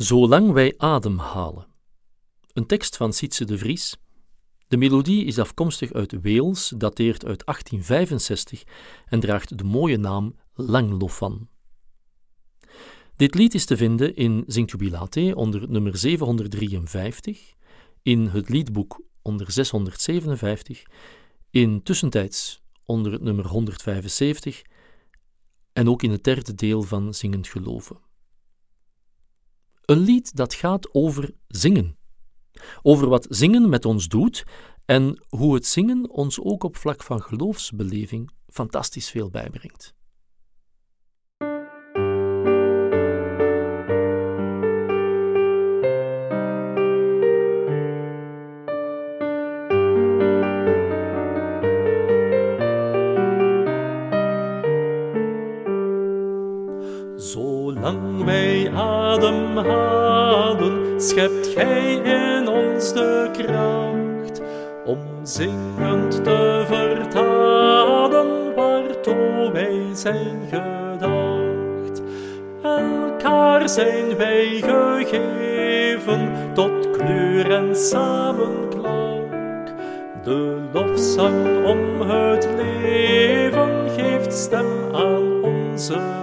Zolang wij ademhalen. Een tekst van Sietse de Vries. De melodie is afkomstig uit Wales, dateert uit 1865 en draagt de mooie naam Langlofan. Dit lied is te vinden in Zingt Jubilate onder nummer 753, in het liedboek onder 657, in Tussentijds onder het nummer 175 en ook in het derde deel van Zingend Geloven. Een lied dat gaat over zingen. Over wat zingen met ons doet en hoe het zingen ons ook op vlak van geloofsbeleving fantastisch veel bijbrengt. Wij ademhalen, schept Gij in ons de kracht om zingend te vertalen waartoe wij zijn gedacht. Elkaar zijn wij gegeven tot kleur en samenklank. De lofzang om het leven geeft stem aan onze.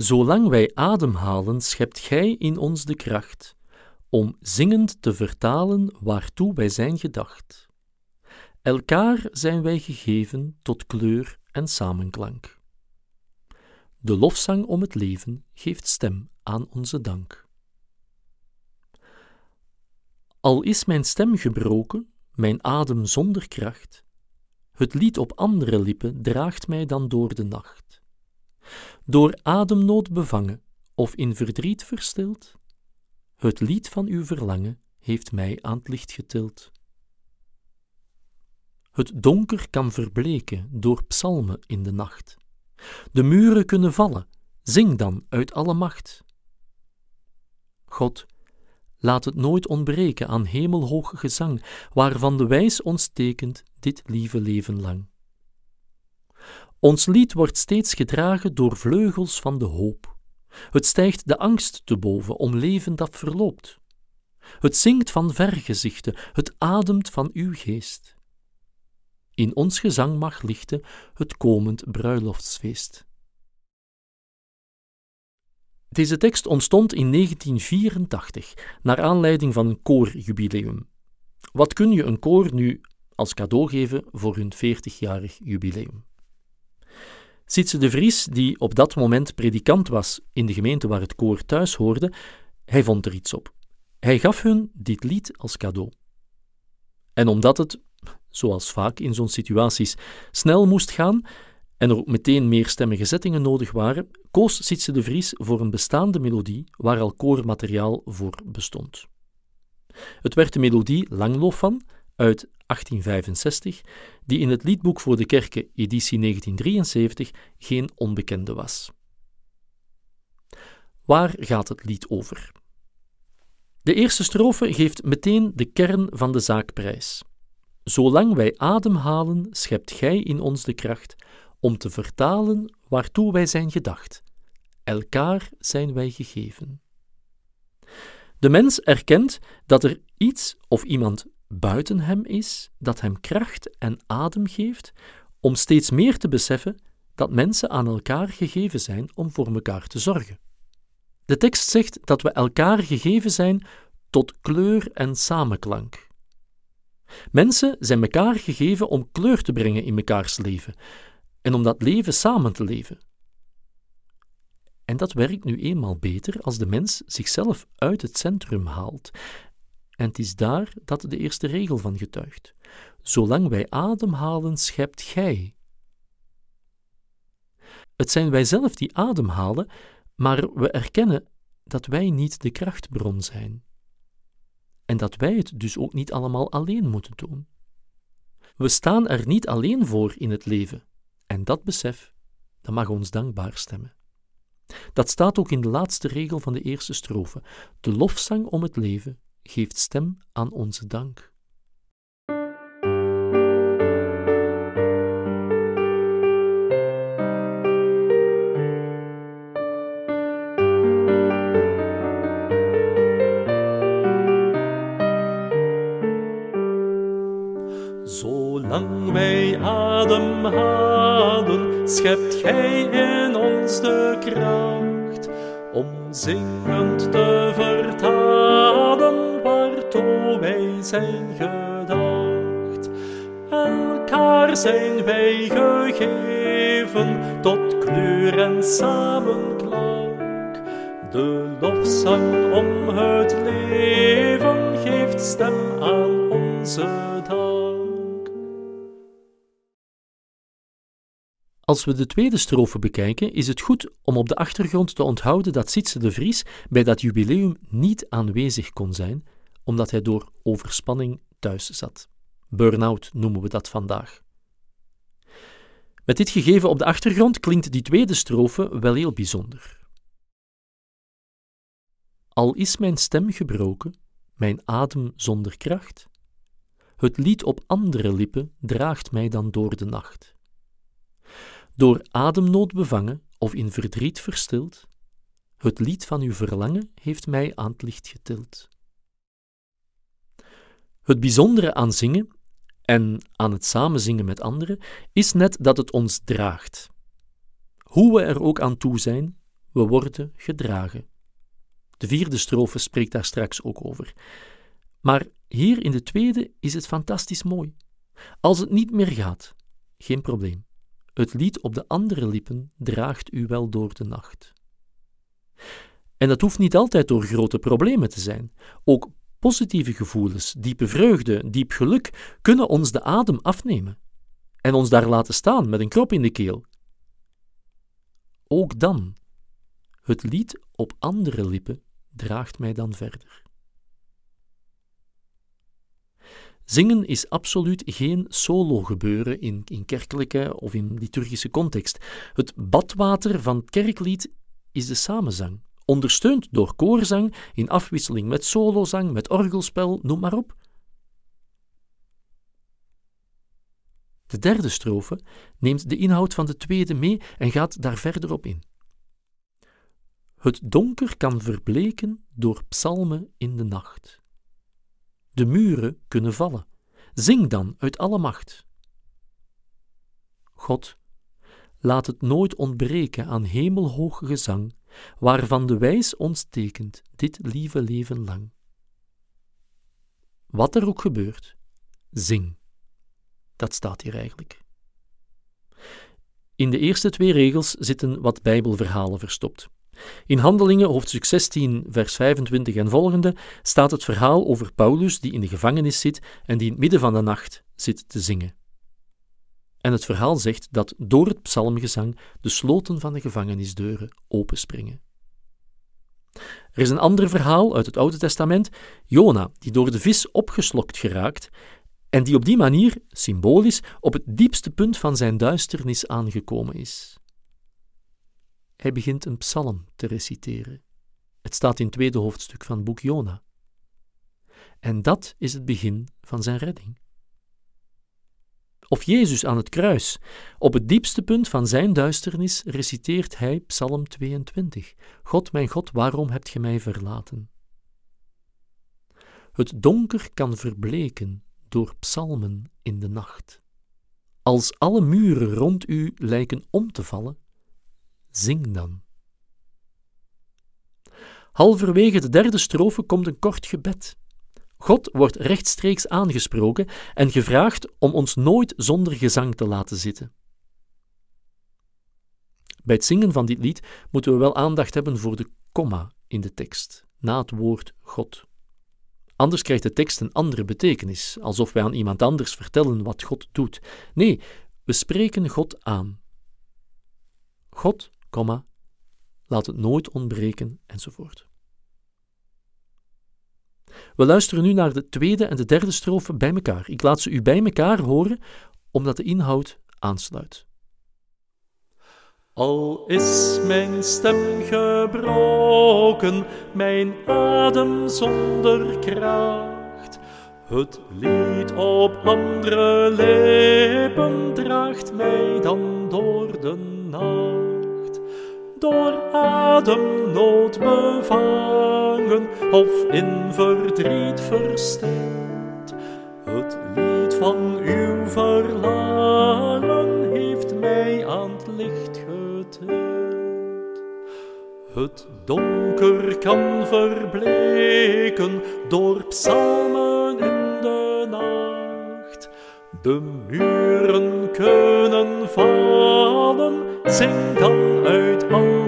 Zolang wij ademhalen, schept Gij in ons de kracht om zingend te vertalen waartoe wij zijn gedacht. Elkaar zijn wij gegeven tot kleur en samenklank. De lofzang om het leven geeft stem aan onze dank. Al is mijn stem gebroken, mijn adem zonder kracht, het lied op andere lippen draagt mij dan door de nacht. Door ademnood bevangen of in verdriet verstild, het lied van uw verlangen heeft mij aan het licht getild. Het donker kan verbleken door psalmen in de nacht. De muren kunnen vallen, zing dan uit alle macht. God, laat het nooit ontbreken aan hemelhoog gezang, waarvan de wijs ons tekent dit lieve leven lang. Ons lied wordt steeds gedragen door vleugels van de hoop. Het stijgt de angst te boven om leven dat verloopt. Het zingt van vergezichten, het ademt van uw geest. In ons gezang mag lichten het komend bruiloftsfeest. Deze tekst ontstond in 1984 naar aanleiding van een koorjubileum. Wat kun je een koor nu als cadeau geven voor hun 40-jarig jubileum? Sietse de Vries, die op dat moment predikant was in de gemeente waar het koor thuis hoorde, hij vond er iets op. Hij gaf hun dit lied als cadeau. En omdat het, zoals vaak in zo'n situaties, snel moest gaan en er ook meteen meerstemmige zettingen nodig waren, koos Sietse de Vries voor een bestaande melodie waar al koormateriaal voor bestond. Het werd de melodie Langlof van uit 1865, die in het liedboek voor de kerken, editie 1973, geen onbekende was. Waar gaat het lied over? De eerste strofe geeft meteen de kern van de zaakprijs. Zolang wij ademhalen, schept Gij in ons de kracht om te vertalen waartoe wij zijn gedacht. Elkaar zijn wij gegeven. De mens erkent dat er iets of iemand buiten hem is, dat hem kracht en adem geeft om steeds meer te beseffen dat mensen aan elkaar gegeven zijn om voor elkaar te zorgen. De tekst zegt dat we elkaar gegeven zijn tot kleur en samenklank. Mensen zijn elkaar gegeven om kleur te brengen in mekaars leven en om dat leven samen te leven. En dat werkt nu eenmaal beter als de mens zichzelf uit het centrum haalt en het is daar dat de eerste regel van getuigt. Zolang wij ademhalen, schept gij. Het zijn wij zelf die ademhalen, maar we erkennen dat wij niet de krachtbron zijn. En dat wij het dus ook niet allemaal alleen moeten doen. We staan er niet alleen voor in het leven, en dat besef, dat mag ons dankbaar stemmen. Dat staat ook in de laatste regel van de eerste strofe, de lofzang om het leven geeft stem aan onze dank. Zolang wij ademhalen, schept Gij in ons de kracht om zingend te zijn gedacht. Elkaar zijn wij gegeven tot kleur en samenklank. De lofzang om het leven geeft stem aan onze dank. Als we de tweede strofe bekijken, is het goed om op de achtergrond te onthouden dat Sietse de Vries bij dat jubileum niet aanwezig kon zijn, omdat hij door overspanning thuis zat. Burn-out noemen we dat vandaag. Met dit gegeven op de achtergrond klinkt die tweede strofe wel heel bijzonder. Al is mijn stem gebroken, mijn adem zonder kracht, het lied op andere lippen draagt mij dan door de nacht. Door ademnood bevangen of in verdriet verstild, het lied van uw verlangen heeft mij aan het licht getild. Het bijzondere aan zingen en aan het samenzingen met anderen is net dat het ons draagt. Hoe we er ook aan toe zijn, we worden gedragen. De vierde strofe spreekt daar straks ook over. Maar hier in de tweede is het fantastisch mooi. Als het niet meer gaat, geen probleem. Het lied op de andere lippen draagt u wel door de nacht. En dat hoeft niet altijd door grote problemen te zijn. Ook positieve gevoelens, diepe vreugde, diep geluk kunnen ons de adem afnemen en ons daar laten staan met een krop in de keel. Ook dan, het lied op andere lippen draagt mij dan verder. Zingen is absoluut geen solo gebeuren in, in kerkelijke of in liturgische context. Het badwater van het kerklied is de samenzang, ondersteund door koorzang in afwisseling met solozang, met orgelspel, noem maar op. De derde strofe neemt de inhoud van de tweede mee en gaat daar verder op in. Het donker kan verbleken door psalmen in de nacht. De muren kunnen vallen. Zing dan uit alle macht. God, laat het nooit ontbreken aan hemelhoog gezang, waarvan de wijs ons tekent dit lieve leven lang. Wat er ook gebeurt, zing. Dat staat hier eigenlijk. In de eerste twee regels zitten wat Bijbelverhalen verstopt. In Handelingen, hoofdstuk 16, vers 25 en volgende, staat het verhaal over Paulus die in de gevangenis zit en die in het midden van de nacht zit te zingen. En het verhaal zegt dat door het psalmgezang de sloten van de gevangenisdeuren openspringen. Er is een ander verhaal uit het Oude Testament, Jona, die door de vis opgeslokt geraakt en die op die manier, symbolisch, op het diepste punt van zijn duisternis aangekomen is. Hij begint een psalm te reciteren. Het staat in het tweede hoofdstuk van het boek Jona. En dat is het begin van zijn redding. Of Jezus aan het kruis. Op het diepste punt van zijn duisternis reciteert hij Psalm 22. God, mijn God, waarom hebt ge mij verlaten? Het donker kan verbleken door psalmen in de nacht. Als alle muren rond u lijken om te vallen, zing dan. Halverwege de derde strofe komt een kort gebed. God wordt rechtstreeks aangesproken en gevraagd om ons nooit zonder gezang te laten zitten. Bij het zingen van dit lied moeten we wel aandacht hebben voor de komma in de tekst, na het woord God. Anders krijgt de tekst een andere betekenis, alsof wij aan iemand anders vertellen wat God doet. Nee, we spreken God aan. God komma, laat het nooit ontbreken, enzovoort. We luisteren nu naar de tweede en de derde strofe bij elkaar. Ik laat ze u bij elkaar horen, omdat de inhoud aansluit. Al is mijn stem gebroken, mijn adem zonder kracht. Het lied op andere lippen draagt mij dan door de nacht door ademnood of in verdriet verstild. Het lied van uw verlangen heeft mij aan het licht getild. Het donker kan verbleken door psalmen in de nacht. De muren kunnen vallen, zing dan uit alle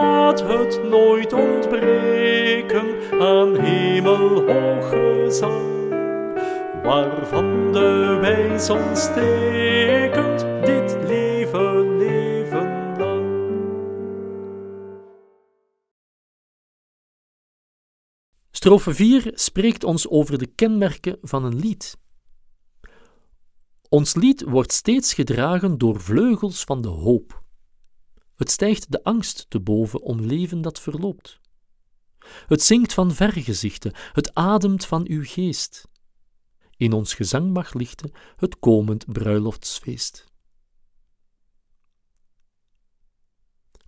laat het nooit ontbreken aan hemelhoge zang, waarvan de wijs ons tekent dit leven, leven lang. Strofe 4 spreekt ons over de kenmerken van een lied. Ons lied wordt steeds gedragen door vleugels van de hoop. Het stijgt de angst te boven om leven dat verloopt. Het zingt van vergezichten, het ademt van uw geest. In ons gezang mag lichten het komend bruiloftsfeest.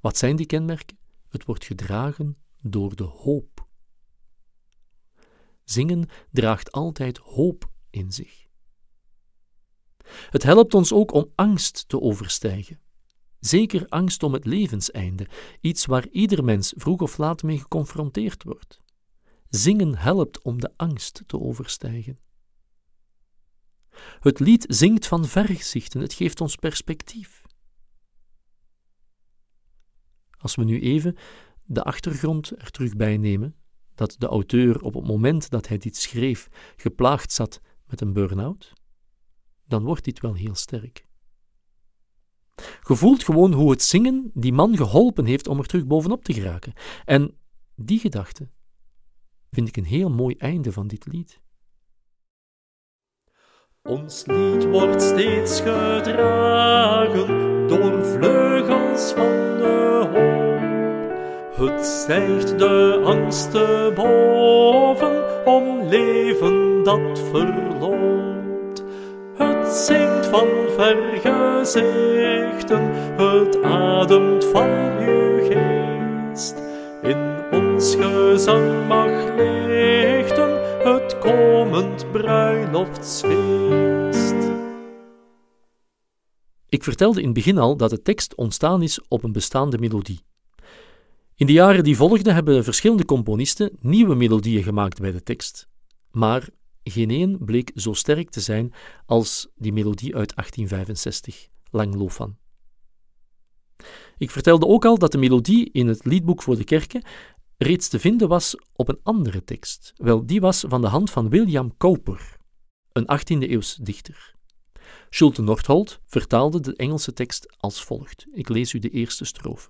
Wat zijn die kenmerken? Het wordt gedragen door de hoop. Zingen draagt altijd hoop in zich. Het helpt ons ook om angst te overstijgen. Zeker angst om het levenseinde, iets waar ieder mens vroeg of laat mee geconfronteerd wordt. Zingen helpt om de angst te overstijgen. Het lied zingt van vergezichten, het geeft ons perspectief. Als we nu even de achtergrond er terug bij nemen, dat de auteur op het moment dat hij dit schreef geplaagd zat met een burn-out, dan wordt dit wel heel sterk. Je voelt gewoon hoe het zingen die man geholpen heeft om er terug bovenop te geraken. En die gedachte vind ik een heel mooi einde van dit lied. Ons lied wordt steeds gedragen door vleugels van de hoop. Het stijgt de angst te boven om leven dat verloopt. Het zingt van vergezichten, het ademt van uw geest. In ons gezang mag lichten het komend bruiloftsfeest. Ik vertelde in het begin al dat de tekst ontstaan is op een bestaande melodie. In de jaren die volgden hebben verschillende componisten nieuwe melodieën gemaakt bij de tekst. Maar geen één bleek zo sterk te zijn als die melodie uit 1865, Lang Lofan. Ik vertelde ook al dat de melodie in het liedboek voor de kerken reeds te vinden was op een andere tekst. Wel, die was van de hand van William Cowper, een 18e-eeuws dichter. Schulte Nordholt vertaalde de Engelse tekst als volgt. Ik lees u de eerste strofe.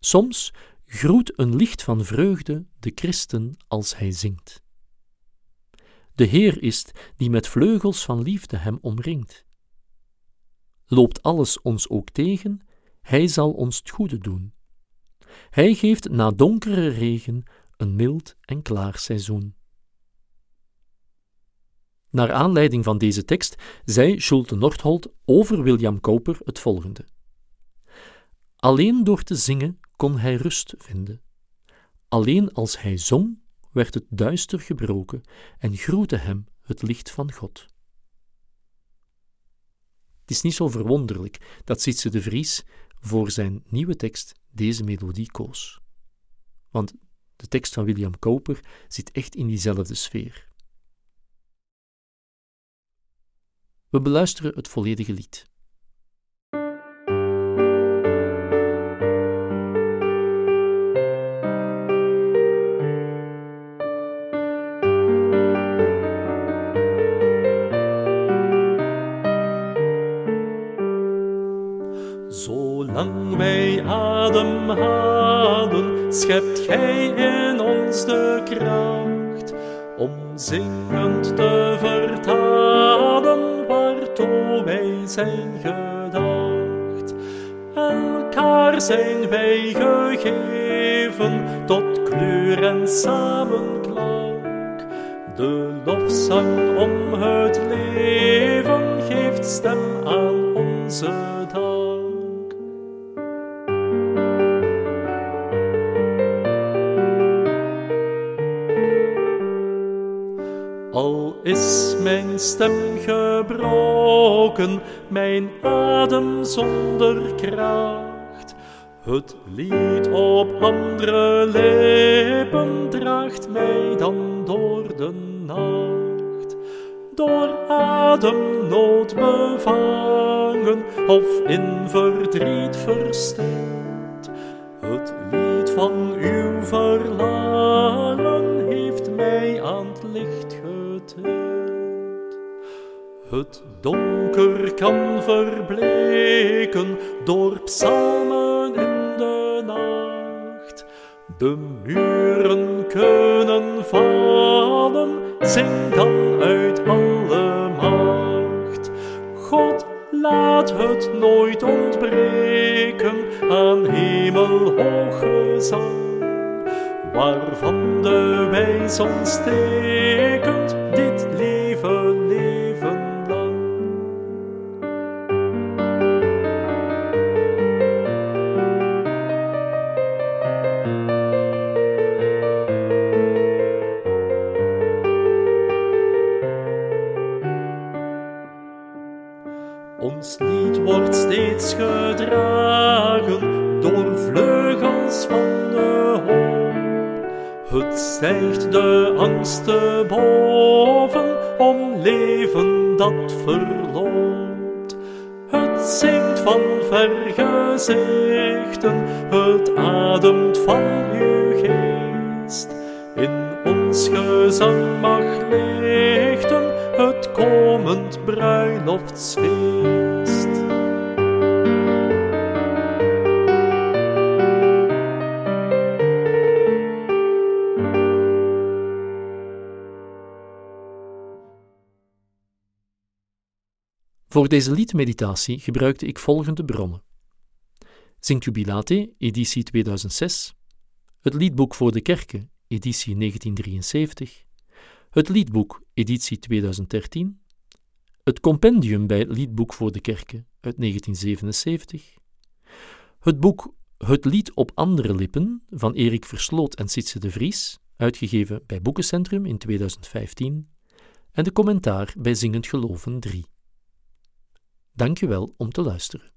Soms groet een licht van vreugde de christen als hij zingt. De Heer is die met vleugels van liefde hem omringt. Loopt alles ons ook tegen, hij zal ons het goede doen. Hij geeft na donkere regen een mild en klaar seizoen. Naar aanleiding van deze tekst zei Schulte Nordholt over William Cowper het volgende. Alleen door te zingen kon hij rust vinden. Alleen als hij zong, werd het duister gebroken en groette hem het licht van God. Het is niet zo verwonderlijk dat Sietse de Vries voor zijn nieuwe tekst deze melodie koos. Want de tekst van William Cowper zit echt in diezelfde sfeer. We beluisteren het volledige lied. Zolang wij ademhalen, schept Gij in ons de kracht om zingend te vertalen waartoe wij zijn gedacht. Elkaar zijn wij gegeven tot kleur en samenklank. De lofzang om het leven geeft stem aan onze is mijn stem gebroken, mijn adem zonder kracht. Het lied op andere lippen draagt mij dan door de nacht. Door ademnood bevangen of in verdriet verstild. Het lied van uw verlangen heeft mij aan het licht Het donker kan verbleken door psalmen in de nacht. De muren kunnen vallen, zing dan uit alle macht. God laat het nooit ontbreken aan hemelhoge zang, waarvan de wijs ons leven dat verloopt. Het zingt van vergezichten, het ademt van uw geest. In ons gezang mag lichten het komend bruiloftsfeest. Voor deze liedmeditatie gebruikte ik volgende bronnen. Zingt Jubilate, editie 2006, het liedboek voor de kerken, editie 1973, het liedboek, editie 2013, het compendium bij liedboek voor de kerken uit 1977, het boek Het lied op andere lippen van Erik Versloot en Sitse de Vries, uitgegeven bij Boekencentrum in 2015, en de commentaar bij Zingend Geloven 3. Dank je wel om te luisteren.